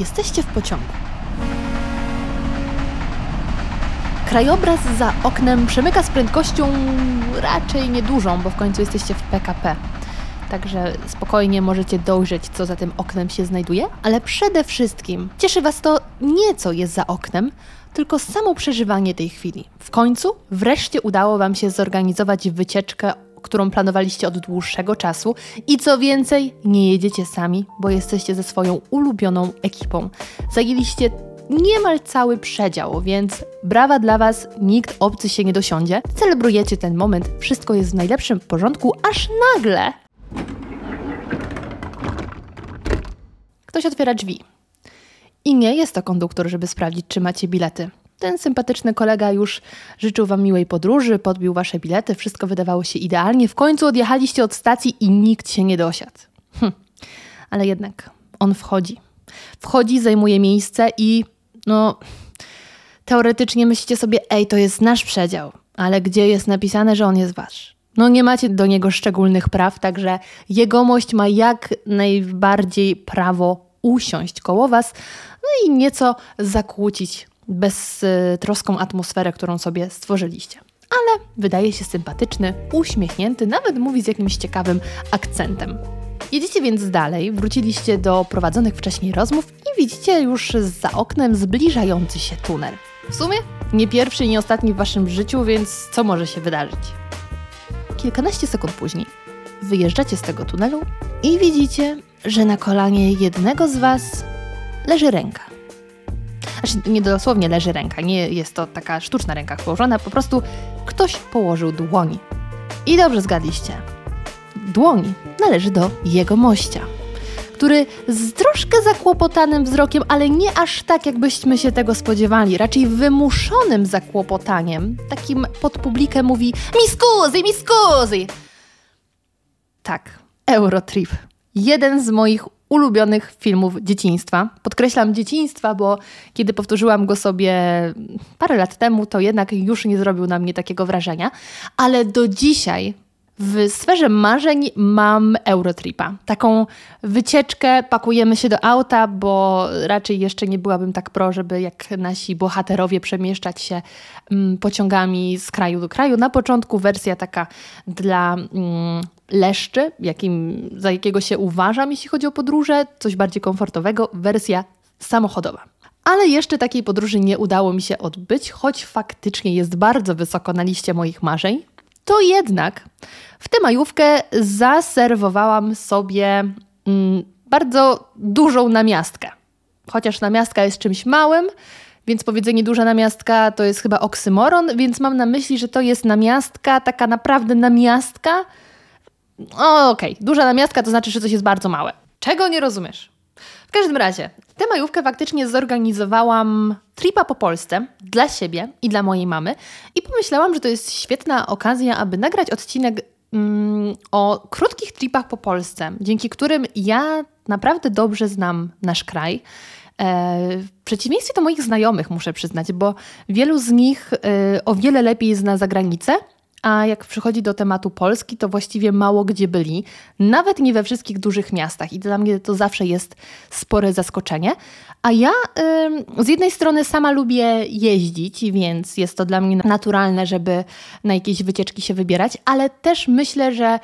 Jesteście w pociągu. Krajobraz za oknem przemyka z prędkością raczej niedużą, bo w końcu jesteście w PKP. Także spokojnie możecie dojrzeć, co za tym oknem się znajduje, ale przede wszystkim cieszy Was to nie co jest za oknem, tylko samo przeżywanie tej chwili. W końcu wreszcie udało Wam się zorganizować wycieczkę którą planowaliście od dłuższego czasu i co więcej, nie jedziecie sami, bo jesteście ze swoją ulubioną ekipą. Zajęliście niemal cały przedział, więc brawa dla Was, nikt obcy się nie dosiądzie. Celebrujecie ten moment, wszystko jest w najlepszym porządku, aż nagle ktoś otwiera drzwi. I nie jest to konduktor, żeby sprawdzić, czy macie bilety. Ten sympatyczny kolega już życzył Wam miłej podróży, podbił Wasze bilety, wszystko wydawało się idealnie. W końcu odjechaliście od stacji i nikt się nie dosiadł. Hm. Ale jednak on wchodzi. Wchodzi, zajmuje miejsce i no, teoretycznie myślicie sobie, ej, to jest nasz przedział, ale gdzie jest napisane, że on jest wasz? No nie macie do niego szczególnych praw, także jegomość ma jak najbardziej prawo usiąść koło was, no i nieco zakłócić beztroską atmosferę, którą sobie stworzyliście. Ale wydaje się sympatyczny, uśmiechnięty, nawet mówi z jakimś ciekawym akcentem. Jedziecie więc dalej, wróciliście do prowadzonych wcześniej rozmów i widzicie już za oknem zbliżający się tunel. W sumie nie pierwszy i nie ostatni w waszym życiu, więc co może się wydarzyć? Kilkanaście sekund później wyjeżdżacie z tego tunelu i widzicie, że na kolanie jednego z was leży ręka. Znaczy, nie dosłownie leży ręka, nie jest to taka sztuczna ręka położona, po prostu ktoś położył dłoni. I dobrze zgadliście. Dłoń należy do jego mościa, który z troszkę zakłopotanym wzrokiem, ale nie aż tak, jakbyśmy się tego spodziewali, raczej wymuszonym zakłopotaniem, takim pod publikę mówi mi scusi, mi scusi. Tak, Eurotrip. Jeden z moich ulubionych filmów dzieciństwa. Podkreślam dzieciństwa, bo kiedy powtórzyłam go sobie parę lat temu, to jednak już nie zrobił na mnie takiego wrażenia, ale do dzisiaj w sferze marzeń mam Eurotripa. Taką wycieczkę, pakujemy się do auta, bo raczej jeszcze nie byłabym tak pro, żeby jak nasi bohaterowie przemieszczać się mm, pociągami z kraju do kraju. Na początku wersja taka dla mm, leszczy, jakim, za jakiego się uważam, jeśli chodzi o podróże, coś bardziej komfortowego, wersja samochodowa. Ale jeszcze takiej podróży nie udało mi się odbyć, choć faktycznie jest bardzo wysoko na liście moich marzeń. To jednak w tę majówkę zaserwowałam sobie mm, bardzo dużą namiastkę. Chociaż namiastka jest czymś małym, więc powiedzenie duża namiastka to jest chyba oksymoron, więc mam na myśli, że to jest namiastka, taka naprawdę namiastka. Okej, okay. duża namiastka to znaczy, że coś jest bardzo małe. Czego nie rozumiesz? W każdym razie, tę majówkę faktycznie zorganizowałam tripa po Polsce dla siebie i dla mojej mamy i pomyślałam, że to jest świetna okazja, aby nagrać odcinek mm, o krótkich tripach po Polsce, dzięki którym ja naprawdę dobrze znam nasz kraj. E, w przeciwieństwie do moich znajomych, muszę przyznać, bo wielu z nich e, o wiele lepiej zna zagranicę a jak przychodzi do tematu Polski, to właściwie mało gdzie byli, nawet nie we wszystkich dużych miastach. I dla mnie to zawsze jest spore zaskoczenie. A ja y, z jednej strony sama lubię jeździć, więc jest to dla mnie naturalne, żeby na jakieś wycieczki się wybierać, ale też myślę, że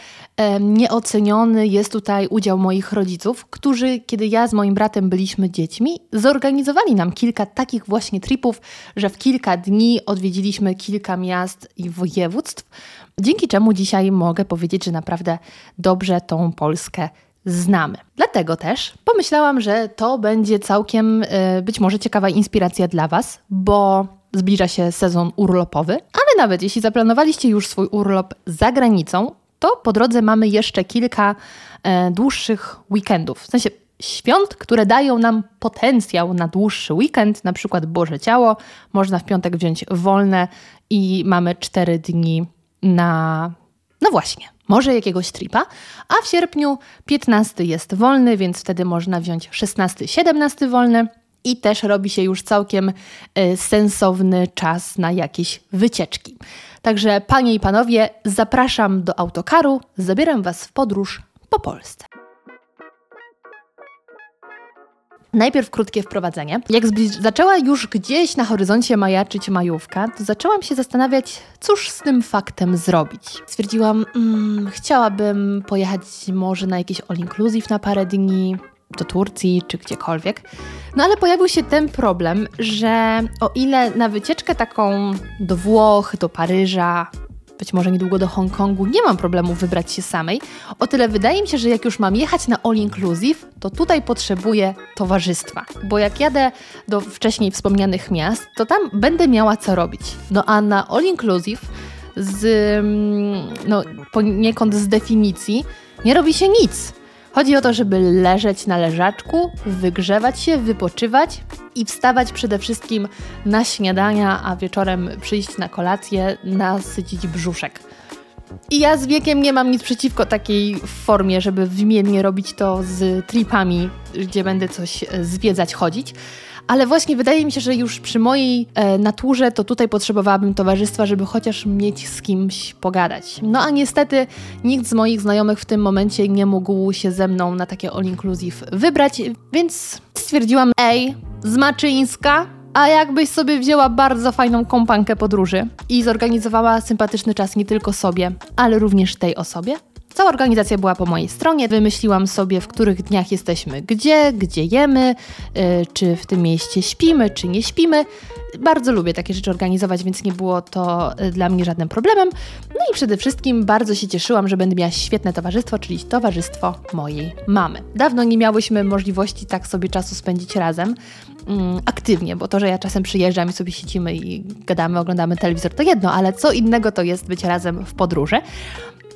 nieoceniony jest tutaj udział moich rodziców, którzy, kiedy ja z moim bratem byliśmy dziećmi, zorganizowali nam kilka takich właśnie tripów, że w kilka dni odwiedziliśmy kilka miast i województw dzięki czemu dzisiaj mogę powiedzieć, że naprawdę dobrze tą Polskę znamy. Dlatego też pomyślałam, że to będzie całkiem y, być może ciekawa inspiracja dla Was, bo zbliża się sezon urlopowy, ale nawet jeśli zaplanowaliście już swój urlop za granicą, to po drodze mamy jeszcze kilka e, dłuższych weekendów. W sensie świąt, które dają nam potencjał na dłuższy weekend, na przykład Boże Ciało. Można w piątek wziąć wolne i mamy cztery dni na, no właśnie, może jakiegoś tripa, a w sierpniu 15 jest wolny, więc wtedy można wziąć 16, 17 wolny i też robi się już całkiem y, sensowny czas na jakieś wycieczki. Także panie i panowie, zapraszam do autokaru, zabieram was w podróż po Polsce. Najpierw krótkie wprowadzenie. Jak zaczęła już gdzieś na horyzoncie majaczyć majówka, to zaczęłam się zastanawiać, cóż z tym faktem zrobić. Stwierdziłam, mm, chciałabym pojechać może na jakiś all-inclusive na parę dni, do Turcji czy gdziekolwiek. No ale pojawił się ten problem, że o ile na wycieczkę taką do Włoch, do Paryża, być może niedługo do Hongkongu, nie mam problemu wybrać się samej. O tyle wydaje mi się, że jak już mam jechać na all inclusive, to tutaj potrzebuję towarzystwa. Bo jak jadę do wcześniej wspomnianych miast, to tam będę miała co robić. No a na all inclusive z, mm, no, poniekąd z definicji nie robi się nic. Chodzi o to, żeby leżeć na leżaczku, wygrzewać się, wypoczywać i wstawać przede wszystkim na śniadania, a wieczorem przyjść na kolację, nasycić brzuszek. I ja z wiekiem nie mam nic przeciwko takiej formie, żeby wymiennie robić to z tripami, gdzie będę coś zwiedzać, chodzić ale właśnie wydaje mi się, że już przy mojej e, naturze to tutaj potrzebowałabym towarzystwa, żeby chociaż mieć z kimś pogadać. No a niestety nikt z moich znajomych w tym momencie nie mógł się ze mną na takie all inclusive wybrać, więc stwierdziłam, ej, z Maczyńska, a jakbyś sobie wzięła bardzo fajną kompankę podróży i zorganizowała sympatyczny czas nie tylko sobie, ale również tej osobie? Cała organizacja była po mojej stronie. Wymyśliłam sobie, w których dniach jesteśmy gdzie, gdzie jemy, yy, czy w tym mieście śpimy, czy nie śpimy. Bardzo lubię takie rzeczy organizować, więc nie było to y, dla mnie żadnym problemem. No i przede wszystkim bardzo się cieszyłam, że będę miała świetne towarzystwo, czyli towarzystwo mojej mamy. Dawno nie miałyśmy możliwości tak sobie czasu spędzić razem mm, aktywnie, bo to, że ja czasem przyjeżdżam i sobie siedzimy i gadamy, oglądamy telewizor, to jedno, ale co innego to jest być razem w podróży.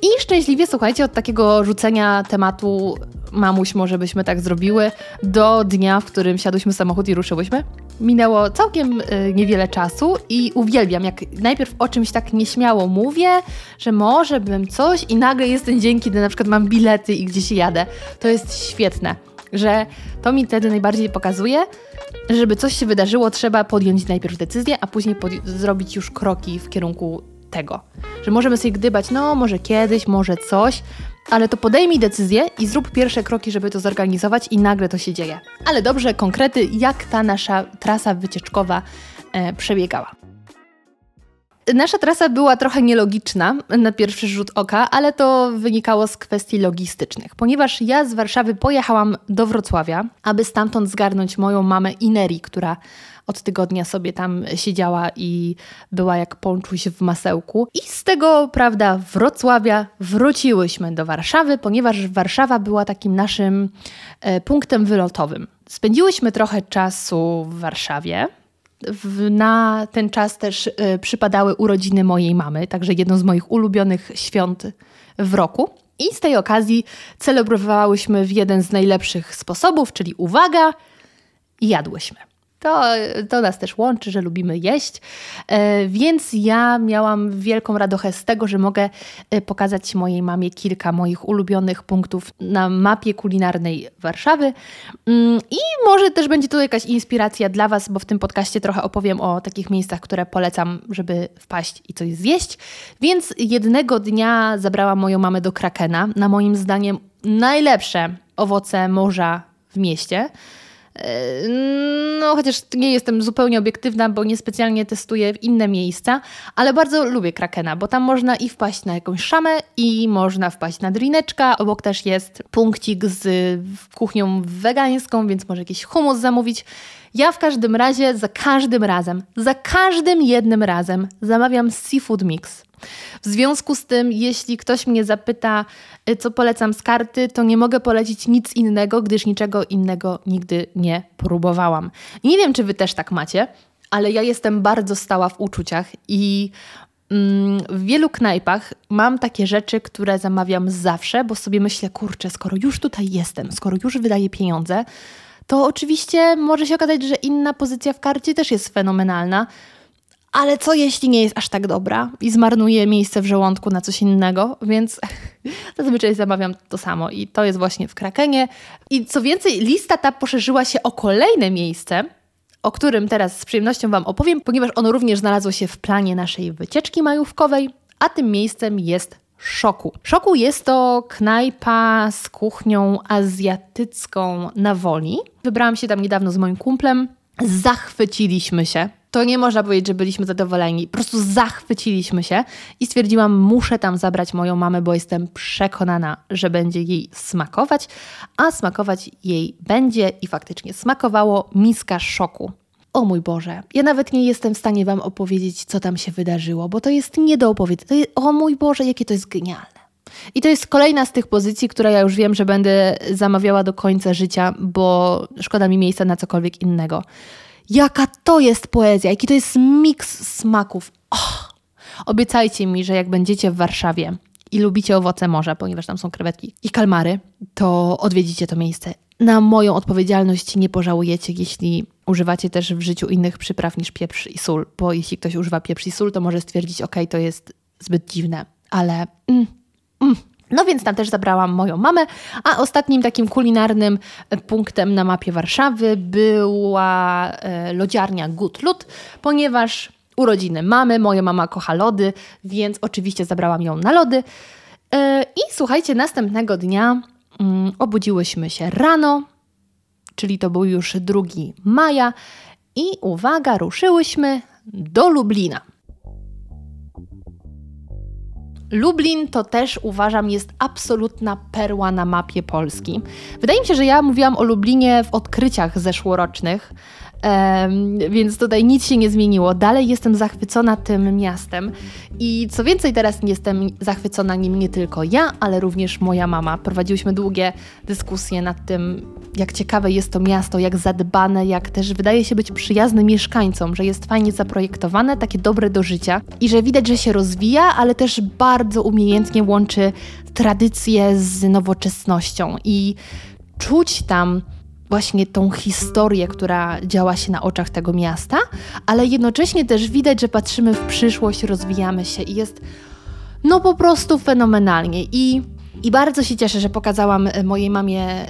I szczęśliwie, słuchajcie, od takiego rzucenia tematu mamuś, może byśmy tak zrobiły, do dnia, w którym siadłyśmy w samochód i ruszyłyśmy. Minęło całkiem y, niewiele czasu i uwielbiam, jak najpierw o czymś tak nieśmiało mówię, że może bym coś i nagle jest ten dzień, kiedy na przykład mam bilety i gdzieś jadę. To jest świetne, że to mi wtedy najbardziej pokazuje, że żeby coś się wydarzyło, trzeba podjąć najpierw decyzję, a później zrobić już kroki w kierunku tego. Że możemy sobie gdybać, no może kiedyś, może coś, ale to podejmij decyzję i zrób pierwsze kroki, żeby to zorganizować i nagle to się dzieje. Ale dobrze, konkrety, jak ta nasza trasa wycieczkowa e, przebiegała. Nasza trasa była trochę nielogiczna na pierwszy rzut oka, ale to wynikało z kwestii logistycznych, ponieważ ja z Warszawy pojechałam do Wrocławia, aby stamtąd zgarnąć moją mamę Ineri, która od tygodnia sobie tam siedziała i była jak ponczuś w masełku. I z tego, prawda, Wrocławia wróciłyśmy do Warszawy, ponieważ Warszawa była takim naszym e, punktem wylotowym. Spędziłyśmy trochę czasu w Warszawie. Na ten czas też y, przypadały urodziny mojej mamy, także jedno z moich ulubionych świąt w roku. I z tej okazji celebrowałyśmy w jeden z najlepszych sposobów, czyli uwaga, jadłyśmy. To, to nas też łączy, że lubimy jeść, e, więc ja miałam wielką radochę z tego, że mogę e, pokazać mojej mamie kilka moich ulubionych punktów na mapie kulinarnej Warszawy. Mm, I może też będzie to jakaś inspiracja dla Was, bo w tym podcaście trochę opowiem o takich miejscach, które polecam, żeby wpaść i coś zjeść. Więc jednego dnia zabrałam moją mamę do Krakena. Na moim zdaniem najlepsze owoce morza w mieście. E, no, chociaż nie jestem zupełnie obiektywna, bo niespecjalnie testuję inne miejsca, ale bardzo lubię Krakena, bo tam można i wpaść na jakąś szamę, i można wpaść na drineczka. Obok też jest punkcik z kuchnią wegańską, więc może jakiś humus zamówić. Ja w każdym razie, za każdym razem, za każdym jednym razem zamawiam seafood mix. W związku z tym, jeśli ktoś mnie zapyta, y, co polecam z karty, to nie mogę polecić nic innego, gdyż niczego innego nigdy nie próbowałam. Nie wiem, czy wy też tak macie, ale ja jestem bardzo stała w uczuciach i mm, w wielu knajpach mam takie rzeczy, które zamawiam zawsze, bo sobie myślę, kurczę, skoro już tutaj jestem, skoro już wydaję pieniądze, to oczywiście może się okazać, że inna pozycja w karcie też jest fenomenalna. Ale co jeśli nie jest aż tak dobra i zmarnuje miejsce w żołądku na coś innego? Więc zazwyczaj zamawiam to samo i to jest właśnie w Krakenie. I co więcej, lista ta poszerzyła się o kolejne miejsce, o którym teraz z przyjemnością Wam opowiem, ponieważ ono również znalazło się w planie naszej wycieczki majówkowej, a tym miejscem jest Szoku. Szoku jest to knajpa z kuchnią azjatycką na woli. Wybrałam się tam niedawno z moim kumplem. Zachwyciliśmy się. To nie można powiedzieć, że byliśmy zadowoleni. Po prostu zachwyciliśmy się i stwierdziłam, muszę tam zabrać moją mamę, bo jestem przekonana, że będzie jej smakować, a smakować jej będzie i faktycznie smakowało miska szoku. O mój Boże, ja nawet nie jestem w stanie Wam opowiedzieć, co tam się wydarzyło, bo to jest nie do opowiedzenia. O mój Boże, jakie to jest genialne. I to jest kolejna z tych pozycji, które ja już wiem, że będę zamawiała do końca życia, bo szkoda mi miejsca na cokolwiek innego. Jaka to jest poezja, jaki to jest miks smaków. Oh, obiecajcie mi, że jak będziecie w Warszawie i lubicie owoce morza, ponieważ tam są krewetki i kalmary, to odwiedzicie to miejsce. Na moją odpowiedzialność nie pożałujecie, jeśli używacie też w życiu innych przypraw niż pieprz i sól, bo jeśli ktoś używa pieprz i sól, to może stwierdzić, ok, to jest zbyt dziwne, ale mm, mm. No więc tam też zabrałam moją mamę, a ostatnim takim kulinarnym punktem na mapie Warszawy była e, lodziarnia Good Lud, ponieważ urodziny mamy, moja mama kocha lody, więc oczywiście zabrałam ją na lody. E, I słuchajcie, następnego dnia mm, obudziłyśmy się rano, czyli to był już 2 maja i uwaga, ruszyłyśmy do Lublina. Lublin to też uważam jest absolutna perła na mapie Polski. Wydaje mi się, że ja mówiłam o Lublinie w odkryciach zeszłorocznych, więc tutaj nic się nie zmieniło. Dalej jestem zachwycona tym miastem. I co więcej, teraz jestem zachwycona nim nie tylko ja, ale również moja mama. Prowadziłyśmy długie dyskusje nad tym, jak ciekawe jest to miasto, jak zadbane, jak też wydaje się być przyjazne mieszkańcom, że jest fajnie zaprojektowane, takie dobre do życia i że widać, że się rozwija, ale też bardzo umiejętnie łączy tradycje z nowoczesnością i czuć tam właśnie tą historię, która działa się na oczach tego miasta, ale jednocześnie też widać, że patrzymy w przyszłość, rozwijamy się i jest no po prostu fenomenalnie. I i bardzo się cieszę, że pokazałam e, mojej mamie e,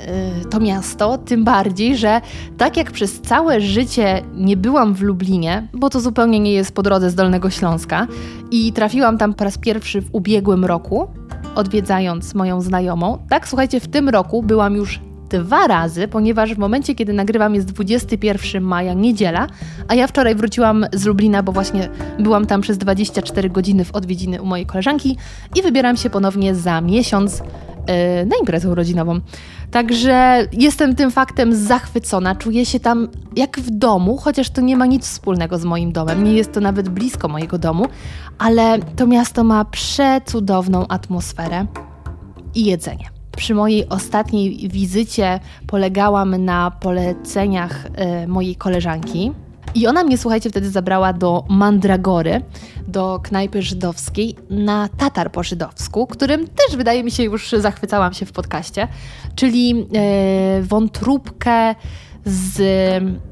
to miasto, tym bardziej, że tak jak przez całe życie nie byłam w Lublinie, bo to zupełnie nie jest po drodze z Dolnego Śląska, i trafiłam tam po raz pierwszy w ubiegłym roku, odwiedzając moją znajomą, tak słuchajcie, w tym roku byłam już dwa razy, ponieważ w momencie, kiedy nagrywam jest 21 maja, niedziela, a ja wczoraj wróciłam z Lublina, bo właśnie byłam tam przez 24 godziny w odwiedziny u mojej koleżanki i wybieram się ponownie za miesiąc yy, na imprezę urodzinową. Także jestem tym faktem zachwycona. Czuję się tam jak w domu, chociaż to nie ma nic wspólnego z moim domem. Nie jest to nawet blisko mojego domu, ale to miasto ma przecudowną atmosferę i jedzenie. Przy mojej ostatniej wizycie polegałam na poleceniach y, mojej koleżanki. I ona mnie, słuchajcie, wtedy zabrała do Mandragory, do knajpy żydowskiej na tatar po żydowsku, którym też wydaje mi się już zachwycałam się w podcaście, czyli y, wątróbkę z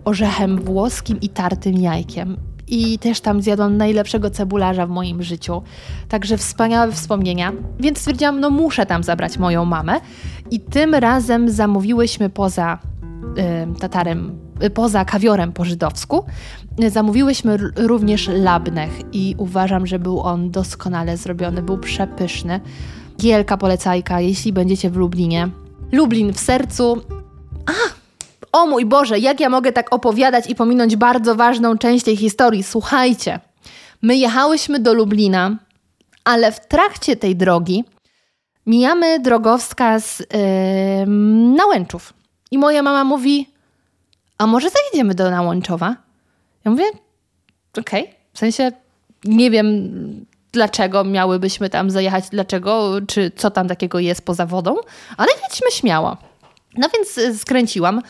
orzechem włoskim i tartym jajkiem i też tam zjadłam najlepszego cebularza w moim życiu. Także wspaniałe wspomnienia. Więc stwierdziłam, no muszę tam zabrać moją mamę. I tym razem zamówiłyśmy poza y, tatarem, y, poza kawiorem po żydowsku, zamówiłyśmy również labnech i uważam, że był on doskonale zrobiony, był przepyszny. Wielka polecajka, jeśli będziecie w Lublinie. Lublin w sercu. O mój Boże, jak ja mogę tak opowiadać i pominąć bardzo ważną część tej historii? Słuchajcie, my jechałyśmy do Lublina, ale w trakcie tej drogi mijamy drogowskaz yy, Nałęczów. I moja mama mówi, a może zajedziemy do Nałęczowa? Ja mówię, okej, okay. w sensie nie wiem dlaczego miałybyśmy tam zajechać, dlaczego, czy co tam takiego jest poza wodą, ale jedźmy śmiało. No więc y, skręciłam.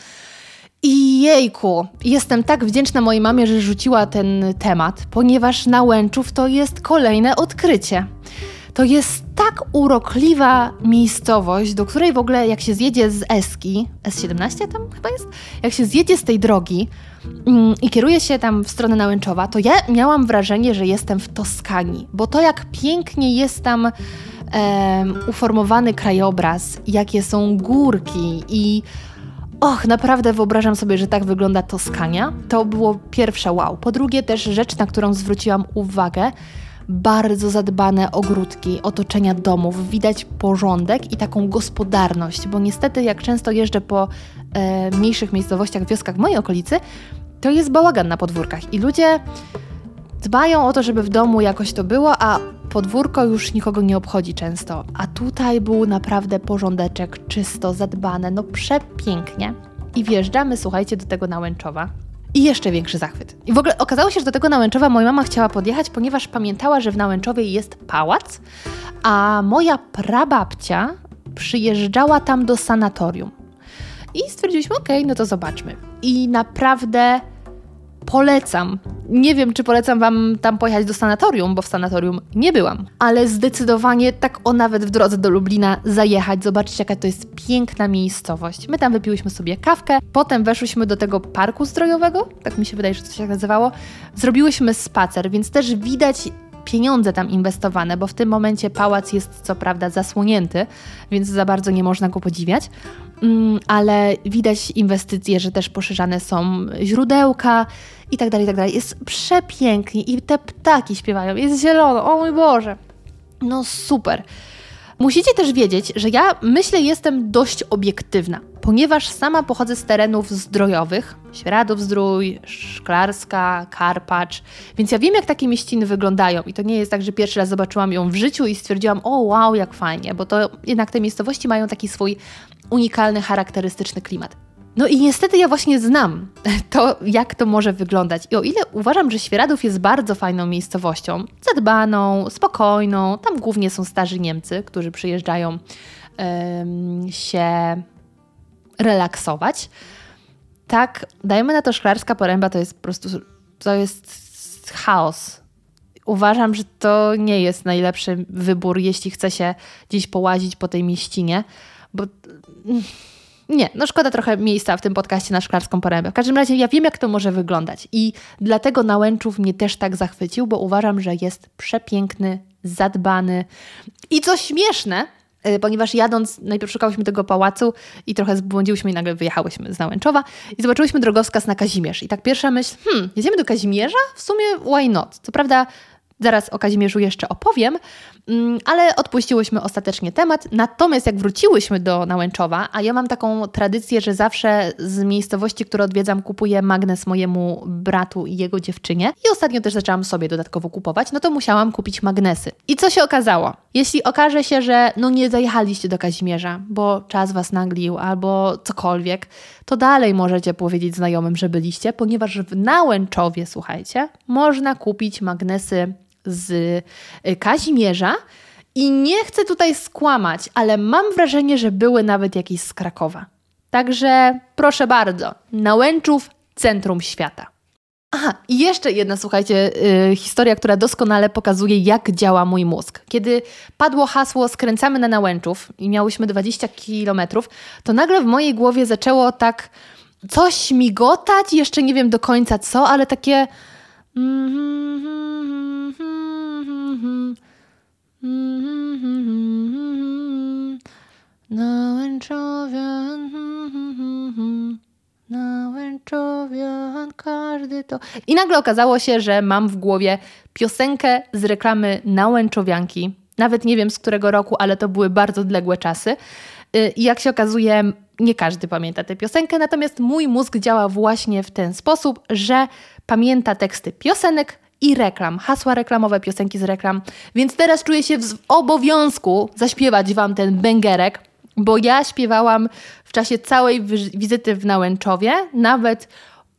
I jejku, jestem tak wdzięczna mojej mamie, że rzuciła ten temat, ponieważ Nałęczów to jest kolejne odkrycie. To jest tak urokliwa miejscowość, do której w ogóle jak się zjedzie z Eski, S17 tam chyba jest, jak się zjedzie z tej drogi mm, i kieruje się tam w stronę Nałęczowa, to ja miałam wrażenie, że jestem w Toskanii, bo to jak pięknie jest tam uformowany krajobraz, jakie są górki i Och, naprawdę wyobrażam sobie, że tak wygląda Toskania. To było pierwsze wow. Po drugie też rzecz, na którą zwróciłam uwagę, bardzo zadbane ogródki, otoczenia domów, widać porządek i taką gospodarność, bo niestety jak często jeżdżę po e, mniejszych miejscowościach, wioskach w mojej okolicy, to jest bałagan na podwórkach i ludzie dbają o to, żeby w domu jakoś to było, a podwórko już nikogo nie obchodzi często. A tutaj był naprawdę porządeczek, czysto, zadbane, no przepięknie. I wjeżdżamy, słuchajcie, do tego Nałęczowa. I jeszcze większy zachwyt. I w ogóle okazało się, że do tego Nałęczowa moja mama chciała podjechać, ponieważ pamiętała, że w Nałęczowie jest pałac, a moja prababcia przyjeżdżała tam do sanatorium. I stwierdziliśmy, okej, okay, no to zobaczmy. I naprawdę polecam. Nie wiem, czy polecam Wam tam pojechać do sanatorium, bo w sanatorium nie byłam, ale zdecydowanie tak o nawet w drodze do Lublina zajechać, zobaczyć jaka to jest piękna miejscowość. My tam wypiłyśmy sobie kawkę, potem weszłyśmy do tego parku zdrojowego, tak mi się wydaje, że to się tak nazywało. Zrobiłyśmy spacer, więc też widać pieniądze tam inwestowane, bo w tym momencie pałac jest co prawda zasłonięty, więc za bardzo nie można go podziwiać, mm, ale widać inwestycje, że też poszerzane są źródełka i tak dalej, i tak dalej. Jest przepięknie i te ptaki śpiewają, jest zielono, o mój Boże. No super. Musicie też wiedzieć, że ja myślę jestem dość obiektywna, ponieważ sama pochodzę z terenów zdrojowych, Świeradów Zdrój, Szklarska, Karpacz, więc ja wiem jak takie mieściny wyglądają. I to nie jest tak, że pierwszy raz zobaczyłam ją w życiu i stwierdziłam, o wow, jak fajnie, bo to jednak te miejscowości mają taki swój unikalny, charakterystyczny klimat. No i niestety ja właśnie znam to, jak to może wyglądać. I o ile uważam, że Świeradów jest bardzo fajną miejscowością, zadbaną, spokojną, tam głównie są starzy Niemcy, którzy przyjeżdżają się relaksować, tak, dajmy na to Szklarska Poręba to jest po prostu, to jest chaos. Uważam, że to nie jest najlepszy wybór, jeśli chce się gdzieś połazić po tej mieścinie, bo nie, no szkoda trochę miejsca w tym podcaście na Szklarską Porębę. W każdym razie ja wiem, jak to może wyglądać i dlatego Nałęczów mnie też tak zachwycił, bo uważam, że jest przepiękny, zadbany i co śmieszne, y, ponieważ jadąc, najpierw szukałyśmy tego pałacu i trochę zbłądziłyśmy i nagle wyjechałyśmy z Nałęczowa i zobaczyłyśmy drogowskaz na Kazimierz. I tak pierwsza myśl, hmm, jedziemy do Kazimierza? W sumie why not? Co prawda Zaraz o Kazimierzu jeszcze opowiem, mm, ale odpuściłyśmy ostatecznie temat. Natomiast jak wróciłyśmy do Nałęczowa, a ja mam taką tradycję, że zawsze z miejscowości, które odwiedzam, kupuję magnes mojemu bratu i jego dziewczynie i ostatnio też zaczęłam sobie dodatkowo kupować, no to musiałam kupić magnesy. I co się okazało? Jeśli okaże się, że no nie zajechaliście do Kazimierza, bo czas was naglił albo cokolwiek, to dalej możecie powiedzieć znajomym, że byliście, ponieważ w Nałęczowie, słuchajcie, można kupić magnesy z y, Kazimierza. I nie chcę tutaj skłamać, ale mam wrażenie, że były nawet jakieś z Krakowa. Także proszę bardzo, Nałęczów, centrum świata. Aha, i jeszcze jedna, słuchajcie, yy, historia, która doskonale pokazuje, jak działa mój mózg. Kiedy padło hasło skręcamy na Nałęczów i miałyśmy 20 kilometrów, to nagle w mojej głowie zaczęło tak coś migotać, jeszcze nie wiem do końca co, ale takie Nałęczowian, nałęczowian, każdy to... I nagle okazało się, że mam w głowie piosenkę z reklamy nałęczowianki. Nawet nie wiem z którego roku, ale to były bardzo odległe czasy. I jak się okazuje, nie każdy pamięta tę piosenkę, natomiast mój mózg działa właśnie w ten sposób, że pamięta teksty piosenek i reklam, hasła reklamowe, piosenki z reklam. Więc teraz czuję się w obowiązku zaśpiewać Wam ten bęgerek, bo ja śpiewałam w czasie całej wizyty w Nałęczowie, nawet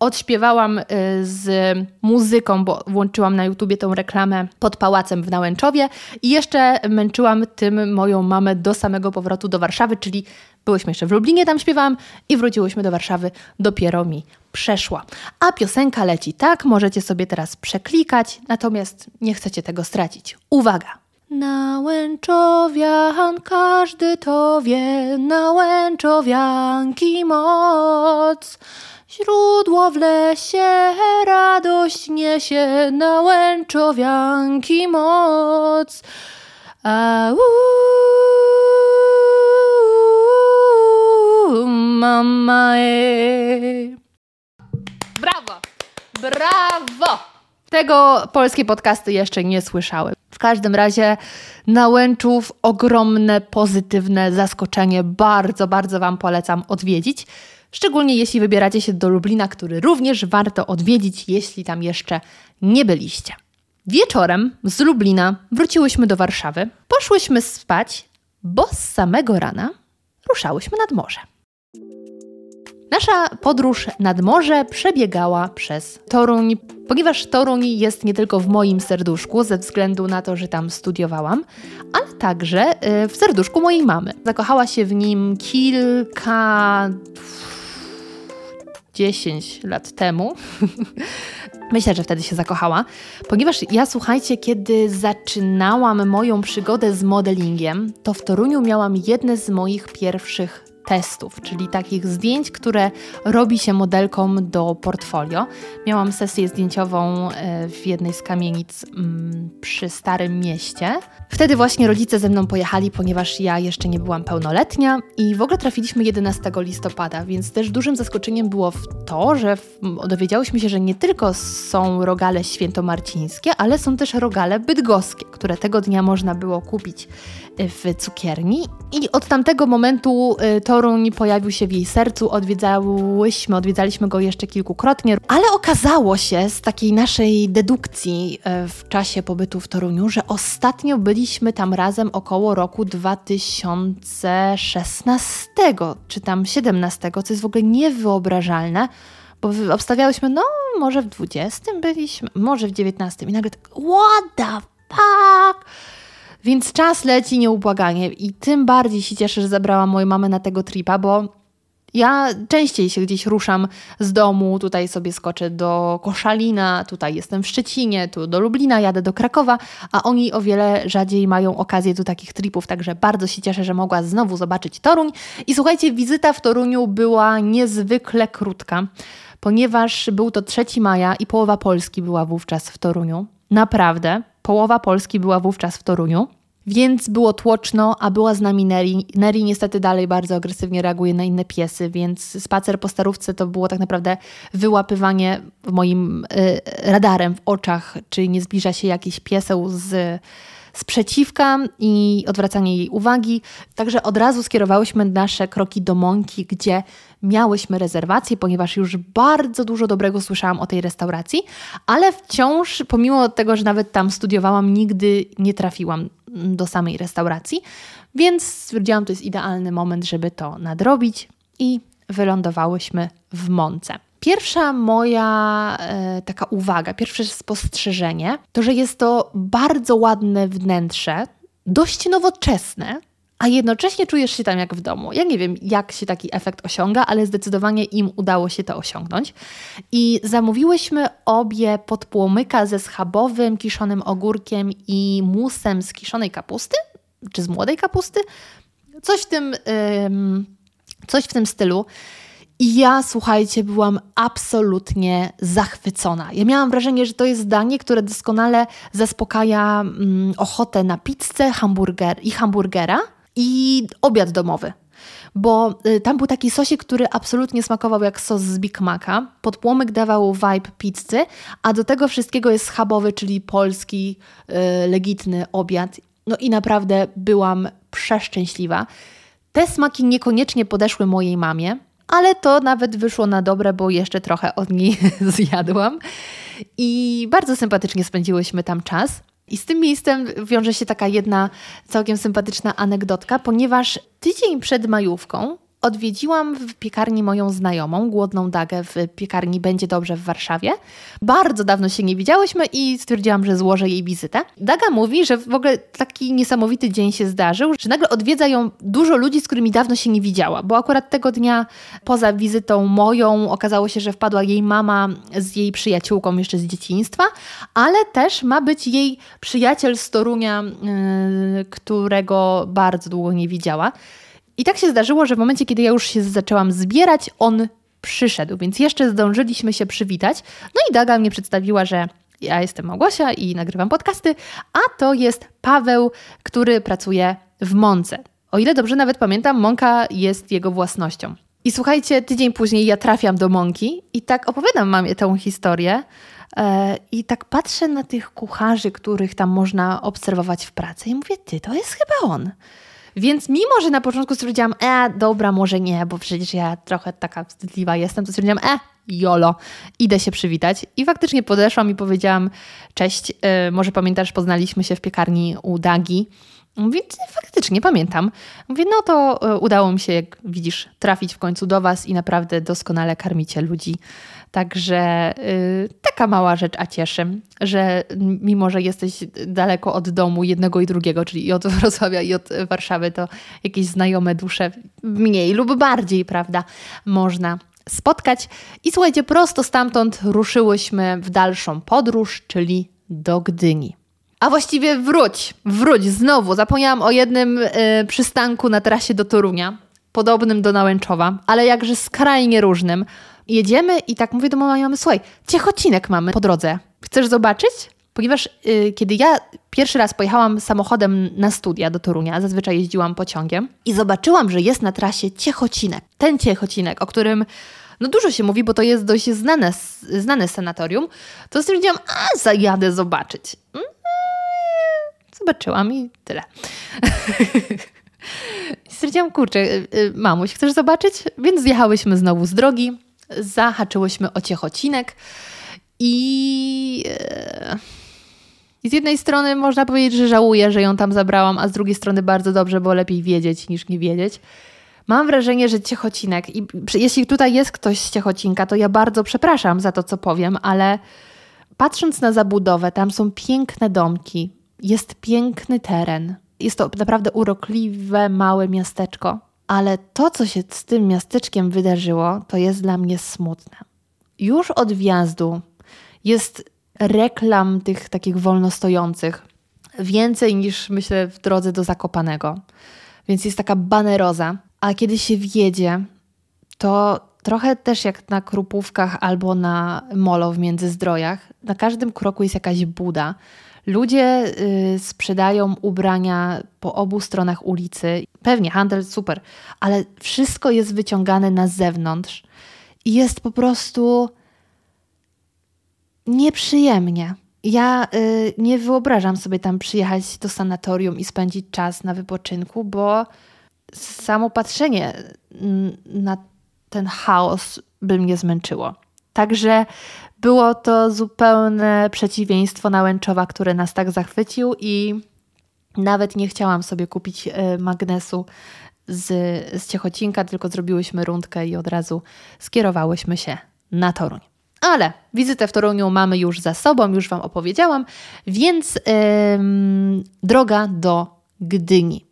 odśpiewałam y, z muzyką, bo włączyłam na YouTubie tą reklamę pod pałacem w Nałęczowie i jeszcze męczyłam tym moją mamę do samego powrotu do Warszawy, czyli byłyśmy jeszcze w Lublinie, tam śpiewałam i wróciłyśmy do Warszawy, dopiero mi przeszła. A piosenka leci tak, możecie sobie teraz przeklikać, natomiast nie chcecie tego stracić. Uwaga! Nałęczowian każdy to wie, nałęczowianki moc. Źródło w lesie, radość niesie, nałęczowianki moc. A mama e. Brawo! Brawo! Tego polskie podcasty jeszcze nie słyszały. W każdym razie na Łęczów ogromne pozytywne zaskoczenie. Bardzo, bardzo Wam polecam odwiedzić. Szczególnie jeśli wybieracie się do Lublina, który również warto odwiedzić, jeśli tam jeszcze nie byliście. Wieczorem z Lublina wróciłyśmy do Warszawy, poszłyśmy spać, bo z samego rana ruszałyśmy nad morze. Nasza podróż nad morze przebiegała przez Toruń, ponieważ Toruń jest nie tylko w moim serduszku, ze względu na to, że tam studiowałam, ale także y, w serduszku mojej mamy. Zakochała się w nim kilka. Dziesięć lat temu. Myślę, że wtedy się zakochała, ponieważ ja słuchajcie, kiedy zaczynałam moją przygodę z modelingiem, to w Toruniu miałam jedne z moich pierwszych testów, czyli takich zdjęć, które robi się modelkom do portfolio. Miałam sesję zdjęciową e, w jednej z kamienic mm, przy Starym Mieście. Wtedy właśnie rodzice ze mną pojechali, ponieważ ja jeszcze nie byłam pełnoletnia i w ogóle trafiliśmy 11 listopada, więc też dużym zaskoczeniem było to, że dowiedziałyśmy się, że nie tylko są rogale świętomarcińskie, ale są też rogale bydgoskie, które tego dnia można było kupić w cukierni. I od tamtego momentu y, Toruń pojawił się w jej sercu, odwiedzałyśmy, odwiedzaliśmy go jeszcze kilkukrotnie, ale okazało się z takiej naszej dedukcji y, w czasie pobytu w Toruniu, że ostatnio byliśmy tam razem około roku 2016 czy tam 17, co jest w ogóle niewyobrażalne, bo obstawiałyśmy, no może w 20 byliśmy, może w 19 i nagle tak, what the fuck? Więc czas leci nieubłaganie i tym bardziej się cieszę, że zabrałam moją mamę na tego tripa, bo ja częściej się gdzieś ruszam z domu, tutaj sobie skoczę do Koszalina, tutaj jestem w Szczecinie, tu do Lublina, jadę do Krakowa, a oni o wiele rzadziej mają okazję do takich tripów, także bardzo się cieszę, że mogła znowu zobaczyć Toruń. I słuchajcie, wizyta w Toruniu była niezwykle krótka, ponieważ był to 3 maja i połowa Polski była wówczas w Toruniu. Naprawdę, połowa Polski była wówczas w Toruniu. Więc było tłoczno, a była z nami Neri. Neri niestety dalej bardzo agresywnie reaguje na inne piesy, więc spacer po starówce to było tak naprawdę wyłapywanie moim y, radarem w oczach, czy nie zbliża się jakiś pieseł z sprzeciwka i odwracanie jej uwagi. Także od razu skierowałyśmy nasze kroki do Mąki, gdzie miałyśmy rezerwację, ponieważ już bardzo dużo dobrego słyszałam o tej restauracji, ale wciąż, pomimo tego, że nawet tam studiowałam, nigdy nie trafiłam do samej restauracji, więc stwierdziłam, to jest idealny moment, żeby to nadrobić i wylądowałyśmy w Mące. Pierwsza moja e, taka uwaga, pierwsze spostrzeżenie, to że jest to bardzo ładne wnętrze, dość nowoczesne, a jednocześnie czujesz się tam jak w domu. Ja nie wiem, jak się taki efekt osiąga, ale zdecydowanie im udało się to osiągnąć. I zamówiłyśmy obie podpłomyka ze schabowym, kiszonym ogórkiem i musem z kiszonej kapusty, czy z młodej kapusty. Coś w tym, ym, coś w tym stylu. I ja, słuchajcie, byłam absolutnie zachwycona. Ja miałam wrażenie, że to jest danie, które doskonale zaspokaja mm, ochotę na pizzę hamburger i hamburgera i obiad domowy. Bo y, tam był taki sosik, który absolutnie smakował jak sos z Big Maca. Podpłomyk dawał vibe pizzy, a do tego wszystkiego jest schabowy, czyli polski, y, legitny obiad. No i naprawdę byłam przeszczęśliwa. Te smaki niekoniecznie podeszły mojej mamie, ale to nawet wyszło na dobre, bo jeszcze trochę od niej zjadłam. I bardzo sympatycznie spędziłyśmy tam czas. I z tym miejscem wiąże się taka jedna całkiem sympatyczna anegdotka, ponieważ tydzień przed majówką odwiedziłam w piekarni moją znajomą, głodną Dagę w piekarni Będzie Dobrze w Warszawie. Bardzo dawno się nie widziałyśmy i stwierdziłam, że złożę jej wizytę. Daga mówi, że w ogóle taki niesamowity dzień się zdarzył, że nagle odwiedza ją dużo ludzi, z którymi dawno się nie widziała, bo akurat tego dnia poza wizytą moją okazało się, że wpadła jej mama z jej przyjaciółką jeszcze z dzieciństwa, ale też ma być jej przyjaciel z Torunia, yy, którego bardzo długo nie widziała. I tak się zdarzyło, że w momencie, kiedy ja już się zaczęłam zbierać, on przyszedł, więc jeszcze zdążyliśmy się przywitać. No i Daga mnie przedstawiła, że ja jestem Małgosia i nagrywam podcasty, a to jest Paweł, który pracuje w Mące. O ile dobrze nawet pamiętam, Mąka jest jego własnością. I słuchajcie, tydzień później ja trafiam do Mąki i tak opowiadam mamie tę historię, E, I tak patrzę na tych kucharzy, których tam można obserwować w pracy i mówię, ty, to jest chyba on. Więc mimo, że na początku stwierdziłam, e, dobra, może nie, bo przecież ja trochę taka wstydliwa jestem, to stwierdziłam, e, jolo, idę się przywitać. I faktycznie podeszłam i powiedziałam, cześć, e, może pamiętasz, poznaliśmy się w piekarni u Dagi. Mówi, faktycznie pamiętam. Mówię, no to e, udało mi się, jak widzisz, trafić w końcu do Was i naprawdę doskonale karmicie ludzi. Także yy, taka mała rzecz, a cieszę, że mimo, że jesteś daleko od domu jednego i drugiego, czyli i od Wrocławia i od Warszawy, to jakieś znajome dusze mniej lub bardziej, prawda, można spotkać. I słuchajcie, prosto stamtąd ruszyłyśmy w dalszą podróż, czyli do Gdyni. A właściwie wróć, wróć znowu. Zapomniałam o jednym y, przystanku na trasie do Torunia, podobnym do Nałęczowa, ale jakże skrajnie różnym. Jedziemy i tak mówię do mojej mamy, słuchaj, ciechocinek mamy po drodze. Chcesz zobaczyć? Ponieważ y, kiedy ja pierwszy raz pojechałam samochodem na studia do Torunia, zazwyczaj jeździłam pociągiem i zobaczyłam, że jest na trasie Ciechocinek. Ten Ciechocinek, o którym no dużo się mówi, bo to jest dość znane, znane sanatorium, to stwierdziłam, a zajadę zobaczyć. Mm, zobaczyłam i tyle. stwierdziłam, kurczę, y, y, mamuś, chcesz zobaczyć? Więc zjechałyśmy znowu z drogi, zahaczyłyśmy o Ciechocinek i... E, I z jednej strony można powiedzieć, że żałuję, że ją tam zabrałam, a z drugiej strony bardzo dobrze, bo lepiej wiedzieć niż nie wiedzieć. Mam wrażenie, że Ciechocinek, i jeśli tutaj jest ktoś z Ciechocinka, to ja bardzo przepraszam za to, co powiem, ale patrząc na zabudowę, tam są piękne domki, jest piękny teren. Jest to naprawdę urokliwe, małe miasteczko. Ale to, co się z tym miasteczkiem wydarzyło, to jest dla mnie smutne. Już od wjazdu jest reklam tych takich wolnostojących więcej niż myślę w drodze do Zakopanego. Więc jest taka baneroza. A kiedy się wjedzie, to trochę też jak na Krupówkach albo na molo w Międzyzdrojach, na każdym kroku jest jakaś buda. Ludzie y, sprzedają ubrania po obu stronach ulicy. Pewnie handel super, ale wszystko jest wyciągane na zewnątrz i jest po prostu nieprzyjemnie. Ja y, nie wyobrażam sobie tam przyjechać do sanatorium i spędzić czas na wypoczynku, bo samo patrzenie na ten chaos by mnie zmęczyło. Także było to zupełne przeciwieństwo Nałęczowa, które nas tak zachwycił i nawet nie chciałam sobie kupić e, magnesu z, z Ciechocinka, tylko zrobiłyśmy rundkę i od razu skierowałyśmy się na Toruń. Ale wizytę w Toruniu mamy już za sobą, już Wam opowiedziałam, więc droga do Gdyni.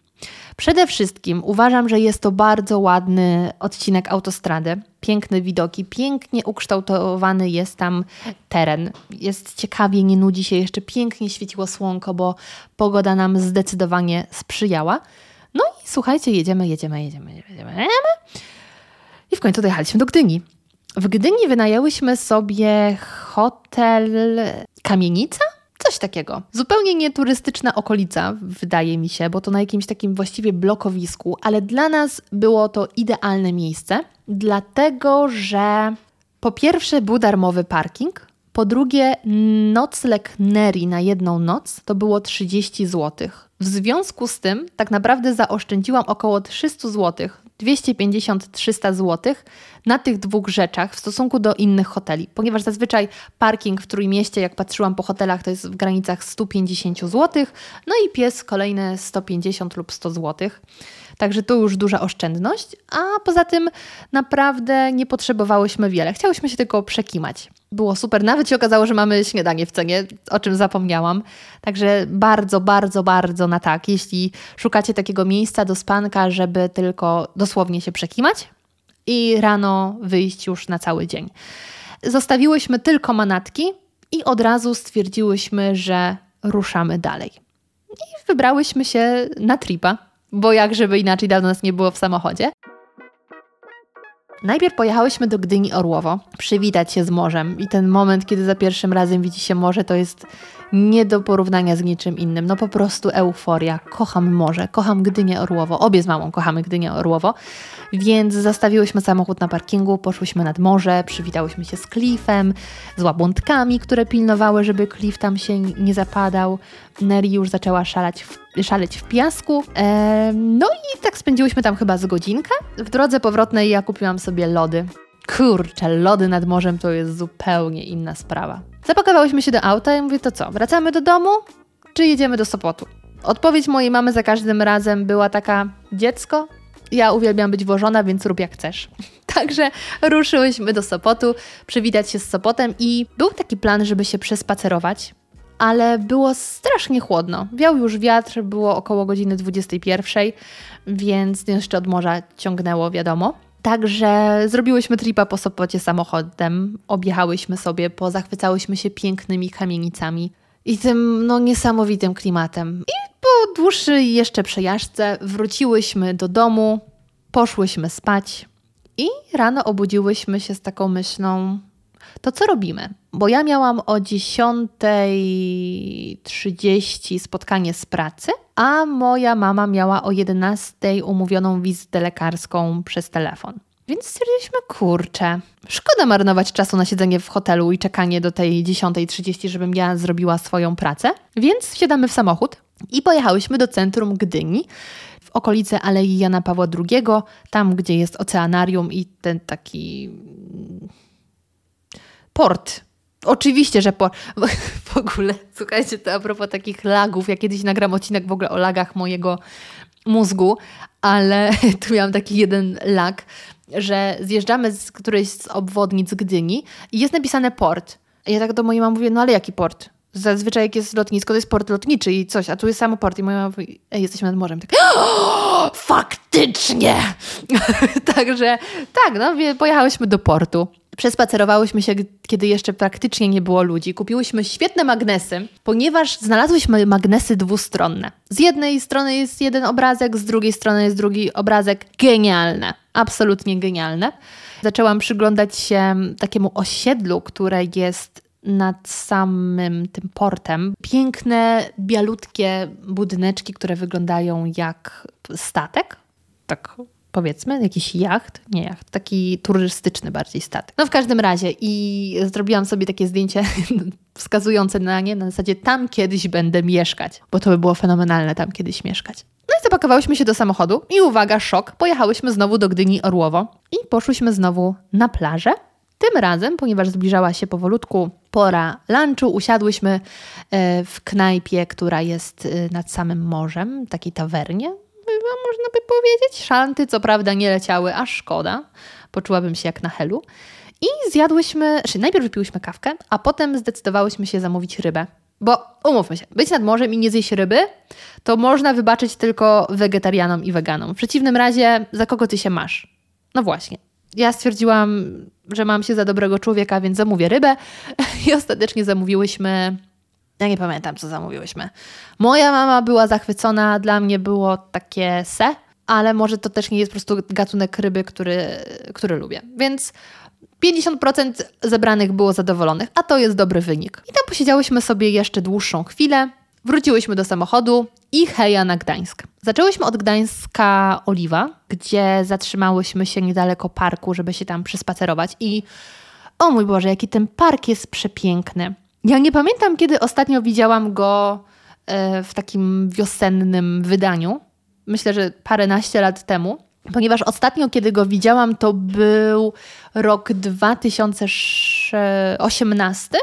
Przede wszystkim uważam, że jest to bardzo ładny odcinek autostrady. Piękne widoki, pięknie ukształtowany jest tam teren. Jest ciekawie, nie nudzi się, jeszcze pięknie świeciło słonko, bo pogoda nam zdecydowanie sprzyjała. No i słuchajcie, jedziemy, jedziemy, jedziemy, jedziemy. jedziemy. I w końcu dojechaliśmy do Gdyni. W Gdyni wynajęłyśmy sobie hotel Kamienica? Coś takiego. Zupełnie nieturystyczna okolica, wydaje mi się, bo to na jakimś takim właściwie blokowisku, ale dla nas było to idealne miejsce, dlatego że po pierwsze był darmowy parking, po drugie nocleg Neri na jedną noc to było 30 zł. W związku z tym tak naprawdę zaoszczędziłam około 300 zł 250-300 zł na tych dwóch rzeczach w stosunku do innych hoteli, ponieważ zazwyczaj parking w Trójmieście, jak patrzyłam po hotelach, to jest w granicach 150 zł, no i pies kolejne 150 lub 100 zł. Także tu już duża oszczędność, a poza tym naprawdę nie potrzebowałyśmy wiele. Chciałyśmy się tylko przekimać. Było super, nawet się okazało, że mamy śniadanie w cenie, o czym zapomniałam. Także bardzo, bardzo, bardzo na tak. Jeśli szukacie takiego miejsca do spanka, żeby tylko dosłownie się przekimać i rano wyjść już na cały dzień. Zostawiłyśmy tylko manatki i od razu stwierdziłyśmy, że ruszamy dalej. I wybrałyśmy się na tripa bo jak żeby inaczej dawno nas nie było w samochodzie. Najpierw pojechałyśmy do Gdyni Orłowo, przywitać się z morzem. I ten moment, kiedy za pierwszym razem widzi się morze, to jest nie do porównania z niczym innym. No po prostu euforia. Kocham morze, kocham Gdynię Orłowo. Obie z mamą kochamy Gdynię Orłowo. Więc zastawiłyśmy samochód na parkingu, poszłyśmy nad morze, przywitałyśmy się z klifem, z łabątkami, które pilnowały, żeby klif tam się nie zapadał. Neri już zaczęła szalać w, szaleć w piasku. Eee, no i tak spędziłyśmy tam chyba z godzinkę. W drodze powrotnej ja kupiłam sobie lody. Kurczę, lody nad morzem to jest zupełnie inna sprawa. Zapakowałyśmy się do auta i mówię, to co, wracamy do domu, czy jedziemy do Sopotu? Odpowiedź mojej mamy za każdym razem była taka, dziecko, ja uwielbiam być włożona, więc rób jak chcesz. Także ruszyłyśmy do Sopotu, przywitać się z Sopotem i był taki plan, żeby się przespacerować, ale było strasznie chłodno. Wiał już wiatr, było około godziny 21, więc jeszcze od morza ciągnęło, wiadomo. Także zrobiłyśmy tripa po Sopocie samochodem, objechałyśmy sobie, pozachwycałyśmy się pięknymi kamienicami i tym no, niesamowitym klimatem. I po dłuższej jeszcze przejażdżce wróciłyśmy do domu, poszłyśmy spać i rano obudziłyśmy się z taką myślą, to co robimy? Bo ja miałam o 10.30 spotkanie z pracy, a moja mama miała o 11.00 umówioną wizytę lekarską przez telefon. Więc stwierdziliśmy, kurczę, szkoda marnować czasu na siedzenie w hotelu i czekanie do tej 10.30, żebym ja zrobiła swoją pracę. Więc wsiadamy w samochód i pojechałyśmy do centrum Gdyni, w okolice Alei Jana Pawła II, tam gdzie jest oceanarium i ten taki port. Oczywiście, że po, w ogóle, słuchajcie, to a propos takich lagów, ja kiedyś nagram odcinek w ogóle o lagach mojego mózgu, ale tu miałam taki jeden lag, że zjeżdżamy z którejś z obwodnic Gdyni i jest napisane port. Ja tak do mojej mamy mówię, no ale jaki port? Zazwyczaj jak jest lotnisko, to jest port lotniczy i coś, a tu jest samo port. I moja mama mówi, ej, jesteśmy nad morzem. Tak, faktycznie! Także tak, no, pojechałyśmy do portu. Przespacerowałyśmy się, kiedy jeszcze praktycznie nie było ludzi. Kupiłyśmy świetne magnesy, ponieważ znalazłyśmy magnesy dwustronne. Z jednej strony jest jeden obrazek, z drugiej strony jest drugi obrazek. Genialne, absolutnie genialne. Zaczęłam przyglądać się takiemu osiedlu, które jest nad samym tym portem. Piękne, bialutkie budyneczki, które wyglądają jak statek. Tak powiedzmy, jakiś jacht, nie jacht, taki turystyczny bardziej statek. No w każdym razie i zrobiłam sobie takie zdjęcie wskazujące na nie, na zasadzie tam kiedyś będę mieszkać, bo to by było fenomenalne tam kiedyś mieszkać. No i zapakowałyśmy się do samochodu i uwaga, szok, pojechałyśmy znowu do Gdyni Orłowo i poszłyśmy znowu na plażę. Tym razem, ponieważ zbliżała się powolutku pora lunchu, usiadłyśmy e, w knajpie, która jest e, nad samym morzem, takiej tawernie, można by powiedzieć. Szanty co prawda nie leciały, a szkoda. Poczułabym się jak na helu. I zjadłyśmy, czy znaczy najpierw wypiłyśmy kawkę, a potem zdecydowałyśmy się zamówić rybę. Bo umówmy się, być nad morzem i nie zjeść ryby, to można wybaczyć tylko wegetarianom i weganom. W przeciwnym razie, za kogo ty się masz? No właśnie. Ja stwierdziłam, że mam się za dobrego człowieka, więc zamówię rybę i ostatecznie zamówiłyśmy ja nie pamiętam, co zamówiłyśmy. Moja mama była zachwycona, dla mnie było takie se, ale może to też nie jest po prostu gatunek ryby, który, który lubię. Więc 50% zebranych było zadowolonych, a to jest dobry wynik. I tam posiedziałyśmy sobie jeszcze dłuższą chwilę, wróciłyśmy do samochodu i heja na Gdańsk. Zaczęłyśmy od Gdańska Oliwa, gdzie zatrzymałyśmy się niedaleko parku, żeby się tam przespacerować i o mój Boże, jaki ten park jest przepiękny. Ja nie pamiętam, kiedy ostatnio widziałam go e, w takim wiosennym wydaniu. Myślę, że paręnaście lat temu, ponieważ ostatnio, kiedy go widziałam, to był rok 2018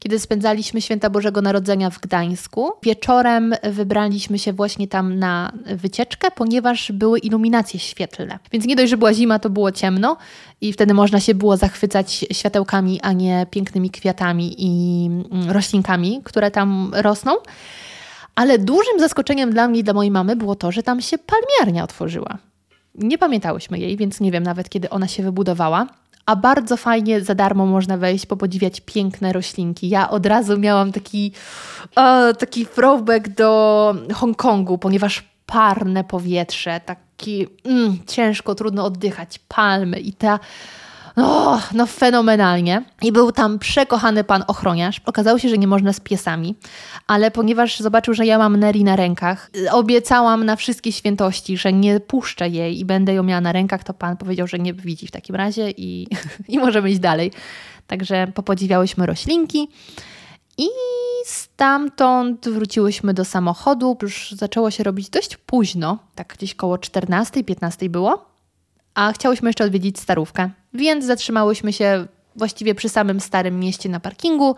kiedy spędzaliśmy święta Bożego Narodzenia w Gdańsku. Wieczorem wybraliśmy się właśnie tam na wycieczkę, ponieważ były iluminacje świetlne. Więc nie dość, że była zima, to było ciemno i wtedy można się było zachwycać światełkami, a nie pięknymi kwiatami i mm, roślinkami, które tam rosną. Ale dużym zaskoczeniem dla mnie i dla mojej mamy było to, że tam się palmiarnia otworzyła. Nie pamiętałyśmy jej, więc nie wiem nawet kiedy ona się wybudowała a bardzo fajnie za darmo można wejść, popodziwiać piękne roślinki. Ja od razu miałam taki, taki throwback do Hongkongu, ponieważ parne powietrze, tak taki mm, ciężko, trudno oddychać, palmy i ta no, no fenomenalnie. I był tam przekochany pan ochroniarz. Okazało się, że nie można z piesami, ale ponieważ zobaczył, że ja mam Neri na rękach, obiecałam na wszystkie świętości, że nie puszczę jej i będę ją miała na rękach, to pan powiedział, że nie widzi w takim razie i, i możemy iść dalej. Także popodziwiałyśmy roślinki. I stamtąd wróciłyśmy do samochodu. Już zaczęło się robić dość późno, tak gdzieś koło 14-15 było a chciałyśmy jeszcze odwiedzić starówkę, więc zatrzymałyśmy się właściwie przy samym starym mieście na parkingu.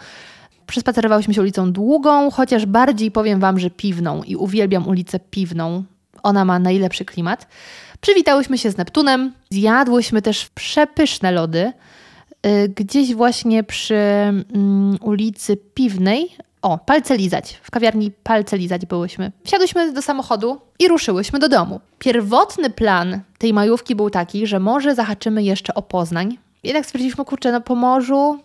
Przespacerowałyśmy się ulicą długą, chociaż bardziej powiem Wam, że piwną i uwielbiam ulicę piwną. Ona ma najlepszy klimat. Przywitałyśmy się z Neptunem, zjadłyśmy też przepyszne lody. Y, gdzieś właśnie przy mm, ulicy Piwnej, o, palce lizać. W kawiarni palce lizać byłyśmy. Wsiadłyśmy do samochodu i ruszyłyśmy do domu. Pierwotny plan tej majówki był taki, że może zahaczymy jeszcze o Poznań. Jednak stwierdziliśmy, kurczę, no po morzu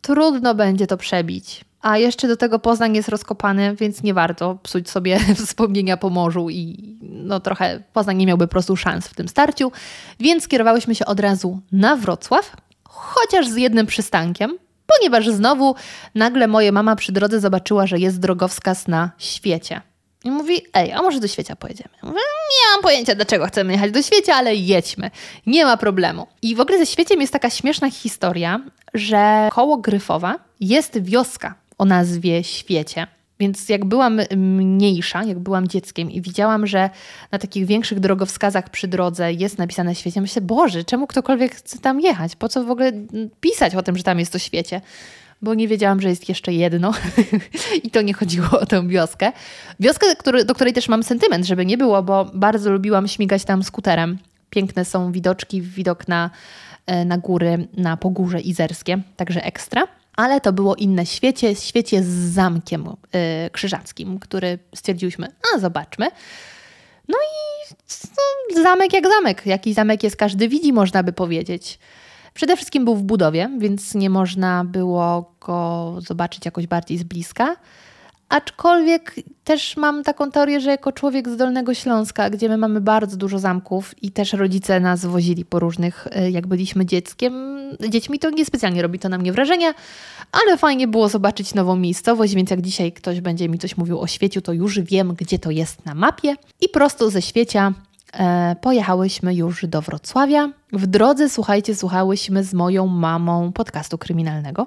trudno będzie to przebić. A jeszcze do tego Poznań jest rozkopany, więc nie warto psuć sobie wspomnienia po morzu i no trochę Poznań nie miałby po prostu szans w tym starciu. Więc skierowałyśmy się od razu na Wrocław, chociaż z jednym przystankiem, ponieważ znowu nagle moja mama przy drodze zobaczyła, że jest drogowskaz na świecie. I mówi, ej, a może do świecia pojedziemy? Mówię, nie mam pojęcia, dlaczego chcemy jechać do świecia, ale jedźmy. Nie ma problemu. I w ogóle ze świeciem jest taka śmieszna historia, że koło Gryfowa jest wioska o nazwie Świecie. Więc jak byłam mniejsza, jak byłam dzieckiem i widziałam, że na takich większych drogowskazach przy drodze jest napisane świecie, myślę, Boże, czemu ktokolwiek chce tam jechać? Po co w ogóle pisać o tym, że tam jest to świecie? Bo nie wiedziałam, że jest jeszcze jedno i to nie chodziło o tę wioskę. Wioskę, do której też mam sentyment, żeby nie było, bo bardzo lubiłam śmigać tam skuterem. Piękne są widoczki, widok na, e, na góry, na Pogórze Izerskie, także ekstra ale to było inne świecie, świecie z zamkiem yy, krzyżackim, który stwierdziłyśmy, a zobaczmy. No i no, zamek jak zamek. Jaki zamek jest, każdy widzi, można by powiedzieć. Przede wszystkim był w budowie, więc nie można było go zobaczyć jakoś bardziej z bliska. Aczkolwiek też mam taką teorię, że jako człowiek z Dolnego Śląska, gdzie my mamy bardzo dużo zamków i też rodzice nas wozili po różnych, e, jak byliśmy dzieckiem, dziećmi, to niespecjalnie robi to na mnie wrażenie, ale fajnie było zobaczyć nową miejscowość, więc jak dzisiaj ktoś będzie mi coś mówił o świeciu, to już wiem, gdzie to jest na mapie. I prosto ze świecia e, pojechałyśmy już do Wrocławia. W drodze, słuchajcie, słuchałyśmy z moją mamą podcastu kryminalnego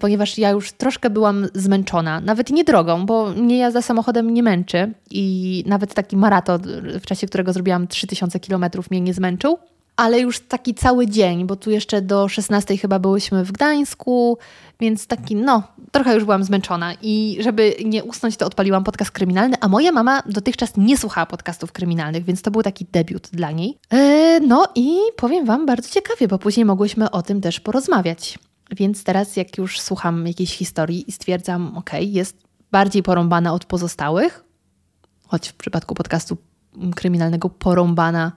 ponieważ ja już troszkę byłam zmęczona. Nawet nie drogą, bo mnie jazda samochodem nie męczy i nawet taki maraton, w czasie którego zrobiłam 3000 km mnie nie zmęczył. Ale już taki cały dzień, bo tu jeszcze do 16 chyba byłyśmy w Gdańsku, więc taki, no, trochę już byłam zmęczona. I żeby nie usnąć, to odpaliłam podcast kryminalny, a moja mama dotychczas nie słuchała podcastów kryminalnych, więc to był taki debiut dla niej. Yy, no i powiem Wam bardzo ciekawie, bo później mogłyśmy o tym też porozmawiać. Więc teraz, jak już słucham jakiejś historii i stwierdzam, ok, jest bardziej porąbana od pozostałych, choć w przypadku podcastu kryminalnego porąbana.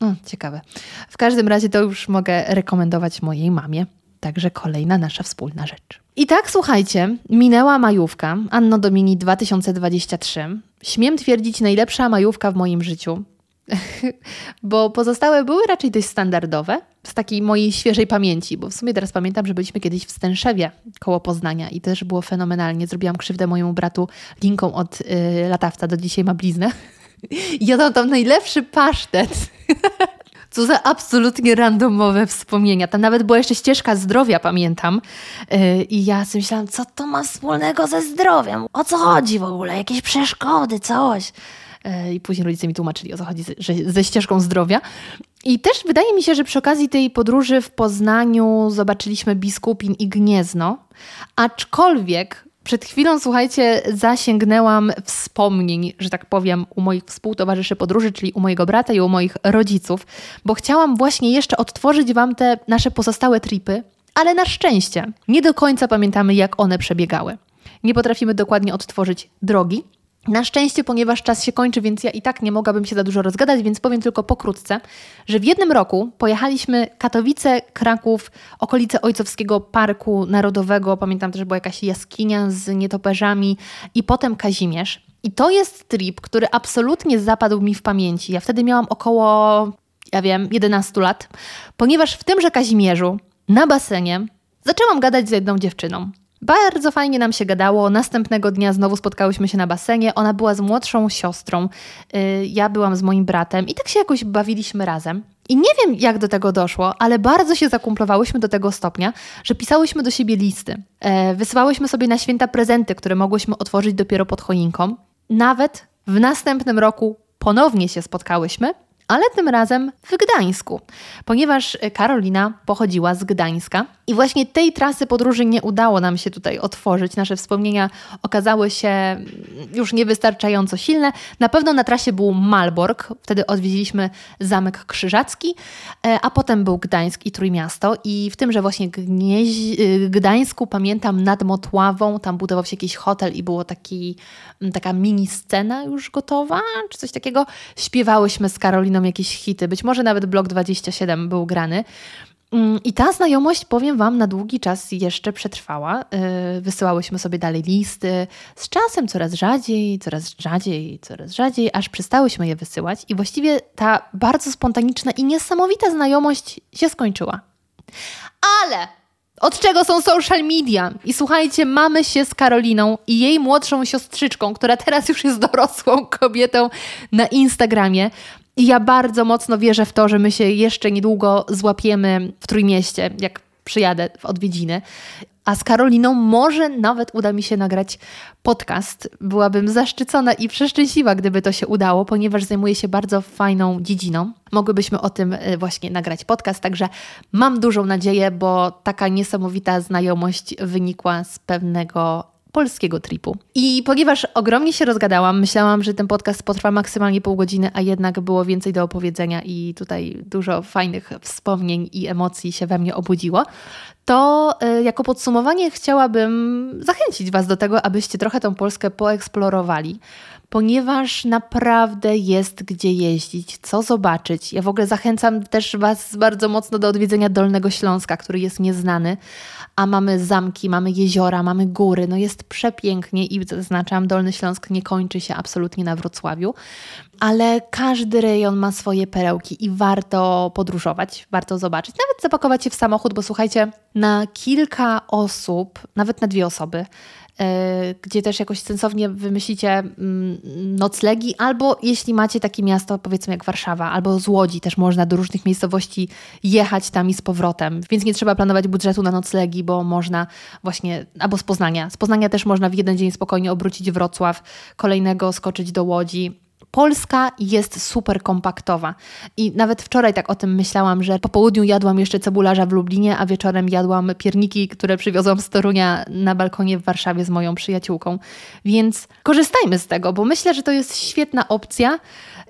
No, ciekawe. W każdym razie to już mogę rekomendować mojej mamie. Także kolejna nasza wspólna rzecz. I tak, słuchajcie, minęła majówka, Anno Domini 2023. Śmiem twierdzić, najlepsza majówka w moim życiu. bo pozostałe były raczej dość standardowe, z takiej mojej świeżej pamięci, bo w sumie teraz pamiętam, że byliśmy kiedyś w Stęszewie koło Poznania i też było fenomenalnie. Zrobiłam krzywdę mojemu bratu linką od y, latawca, do dzisiaj ma bliznę. Jadłam tam najlepszy pasztet. Co za absolutnie randomowe wspomnienia. Tam nawet była jeszcze ścieżka zdrowia, pamiętam. Yy, I ja sobie myślałam, co to ma wspólnego ze zdrowiem? O co chodzi w ogóle? Jakieś przeszkody, coś. E, i później rodzice mi tłumaczyli o co chodzi ze ścieżką zdrowia. I też wydaje mi się, że przy okazji tej podróży w Poznaniu zobaczyliśmy Biskupin i Gniezno, aczkolwiek przed chwilą, słuchajcie, zasięgnęłam wspomnień, że tak powiem, u moich współtowarzyszy podróży, czyli u mojego brata i u moich rodziców, bo chciałam właśnie jeszcze odtworzyć Wam te nasze pozostałe tripy, ale na szczęście nie do końca pamiętamy, jak one przebiegały. Nie potrafimy dokładnie odtworzyć drogi, na szczęście, ponieważ czas się kończy, więc ja i tak nie mogłabym się za dużo rozgadać, więc powiem tylko pokrótce, że w jednym roku pojechaliśmy Katowice, Kraków, okolice Ojcowskiego Parku Narodowego, pamiętam też, że była jakaś jaskinia z nietoperzami i potem Kazimierz. I to jest trip, który absolutnie zapadł mi w pamięci. Ja wtedy miałam około, ja wiem, 11 lat, ponieważ w tymże Kazimierzu, na basenie, zaczęłam gadać z jedną dziewczyną. Bardzo fajnie nam się gadało. Następnego dnia znowu spotkałyśmy się na basenie. Ona była z młodszą siostrą, y, ja byłam z moim bratem i tak się jakoś bawiliśmy razem. I nie wiem, jak do tego doszło, ale bardzo się zakumplowałyśmy do tego stopnia, że pisałyśmy do siebie listy. E, wysyłałyśmy sobie na święta prezenty, które mogłyśmy otworzyć dopiero pod choinką. Nawet w następnym roku ponownie się spotkałyśmy ale tym razem w Gdańsku, ponieważ Karolina pochodziła z Gdańska i właśnie tej trasy podróży nie udało nam się tutaj otworzyć. Nasze wspomnienia okazały się już niewystarczająco silne. Na pewno na trasie był Malbork, wtedy odwiedziliśmy Zamek Krzyżacki, e, a potem był Gdańsk i Trójmiasto i w tymże właśnie Gnieź... E, Gdańsku pamiętam nad Motławą, tam budował się jakiś hotel i było taka mini scena już gotowa, czy coś takiego. Śpiewałyśmy z Karoliną jakieś hity, być może nawet Blok 27 był grany. Mm, I ta znajomość, powiem Wam, na długi czas jeszcze przetrwała. Y, wysyłałyśmy sobie dalej listy, z czasem coraz rzadziej, coraz rzadziej, coraz rzadziej, aż przestałyśmy je wysyłać i właściwie ta bardzo spontaniczna i niesamowita znajomość się skończyła. Ale od czego są social media? I słuchajcie, mamy się z Karoliną i jej młodszą siostrzyczką, która teraz już jest dorosłą kobietą na Instagramie. I ja bardzo mocno wierzę w to, że my się jeszcze niedługo złapiemy w Trójmieście, jak przyjadę w odwiedziny. A z Karoliną może nawet uda mi się nagrać podcast. Byłabym zaszczycona i przeszczęśliwa, gdyby to się udało, ponieważ zajmuję się bardzo fajną dziedziną. Mogłybyśmy o tym y, właśnie nagrać podcast, także mam dużą nadzieję, bo taka niesamowita znajomość wynikła z pewnego polskiego tripu. I ponieważ ogromnie się rozgadałam, myślałam, że ten podcast potrwa maksymalnie pół godziny, a jednak było więcej do opowiedzenia i tutaj dużo fajnych wspomnień i emocji się we mnie obudziło, to y, jako podsumowanie chciałabym zachęcić Was do tego, abyście trochę tą Polskę poeksplorowali ponieważ naprawdę jest gdzie jeździć, co zobaczyć. Ja w ogóle zachęcam też Was bardzo mocno do odwiedzenia Dolnego Śląska, który jest nieznany, a mamy zamki, mamy jeziora, mamy góry, no jest przepięknie i zaznaczam, Dolny Śląsk nie kończy się absolutnie na Wrocławiu, ale każdy rejon ma swoje perełki i warto podróżować, warto zobaczyć, nawet zapakować się w samochód, bo słuchajcie, na kilka osób, nawet na dwie osoby, gdzie też jakoś sensownie wymyślicie mm, noclegi, albo jeśli macie takie miasto, powiedzmy jak Warszawa, albo z Łodzi też można do różnych miejscowości jechać tam i z powrotem, więc nie trzeba planować budżetu na noclegi, bo można właśnie, albo z Poznania. Z Poznania też można w jeden dzień spokojnie obrócić Wrocław, kolejnego skoczyć do Łodzi, Polska jest super kompaktowa. I nawet wczoraj tak o tym myślałam, że po południu jadłam jeszcze cebularza w Lublinie, a wieczorem jadłam pierniki, które przywiozłam z Torunia na balkonie w Warszawie z moją przyjaciółką. Więc korzystajmy z tego, bo myślę, że to jest świetna opcja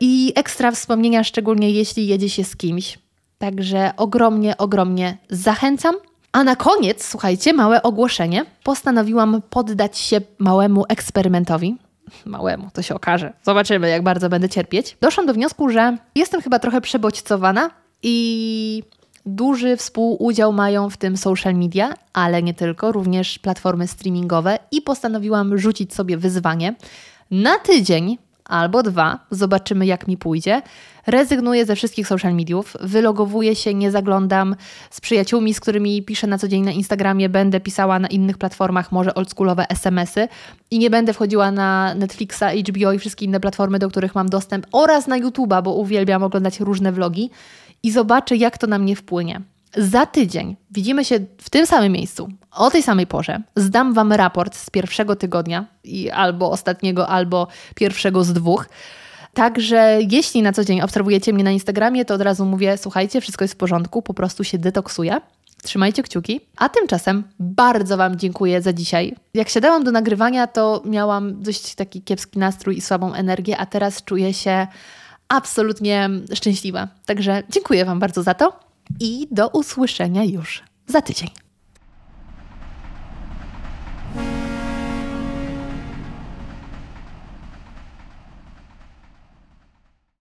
i ekstra wspomnienia, szczególnie jeśli jedzie się z kimś. Także ogromnie, ogromnie zachęcam. A na koniec, słuchajcie, małe ogłoszenie. Postanowiłam poddać się małemu eksperymentowi małemu, to się okaże. Zobaczymy, jak bardzo będę cierpieć. Doszłam do wniosku, że jestem chyba trochę przebodźcowana i duży współudział mają w tym social media, ale nie tylko, również platformy streamingowe i postanowiłam rzucić sobie wyzwanie na tydzień albo dwa, zobaczymy jak mi pójdzie. Rezygnuję ze wszystkich social mediów, wylogowuję się, nie zaglądam z przyjaciółmi, z którymi piszę na co dzień na Instagramie, będę pisała na innych platformach, może oldschoolowe SMS-y i nie będę wchodziła na Netflixa, HBO i wszystkie inne platformy, do których mam dostęp oraz na YouTube'a, bo uwielbiam oglądać różne vlogi i zobaczę jak to na mnie wpłynie. Za tydzień widzimy się w tym samym miejscu, o tej samej porze. Zdam Wam raport z pierwszego tygodnia, i albo ostatniego, albo pierwszego z dwóch. Także jeśli na co dzień obserwujecie mnie na Instagramie, to od razu mówię: słuchajcie, wszystko jest w porządku, po prostu się detoksuję. Trzymajcie kciuki. A tymczasem bardzo Wam dziękuję za dzisiaj. Jak siadałam do nagrywania, to miałam dość taki kiepski nastrój i słabą energię, a teraz czuję się absolutnie szczęśliwa. Także dziękuję Wam bardzo za to i do usłyszenia już za tydzień.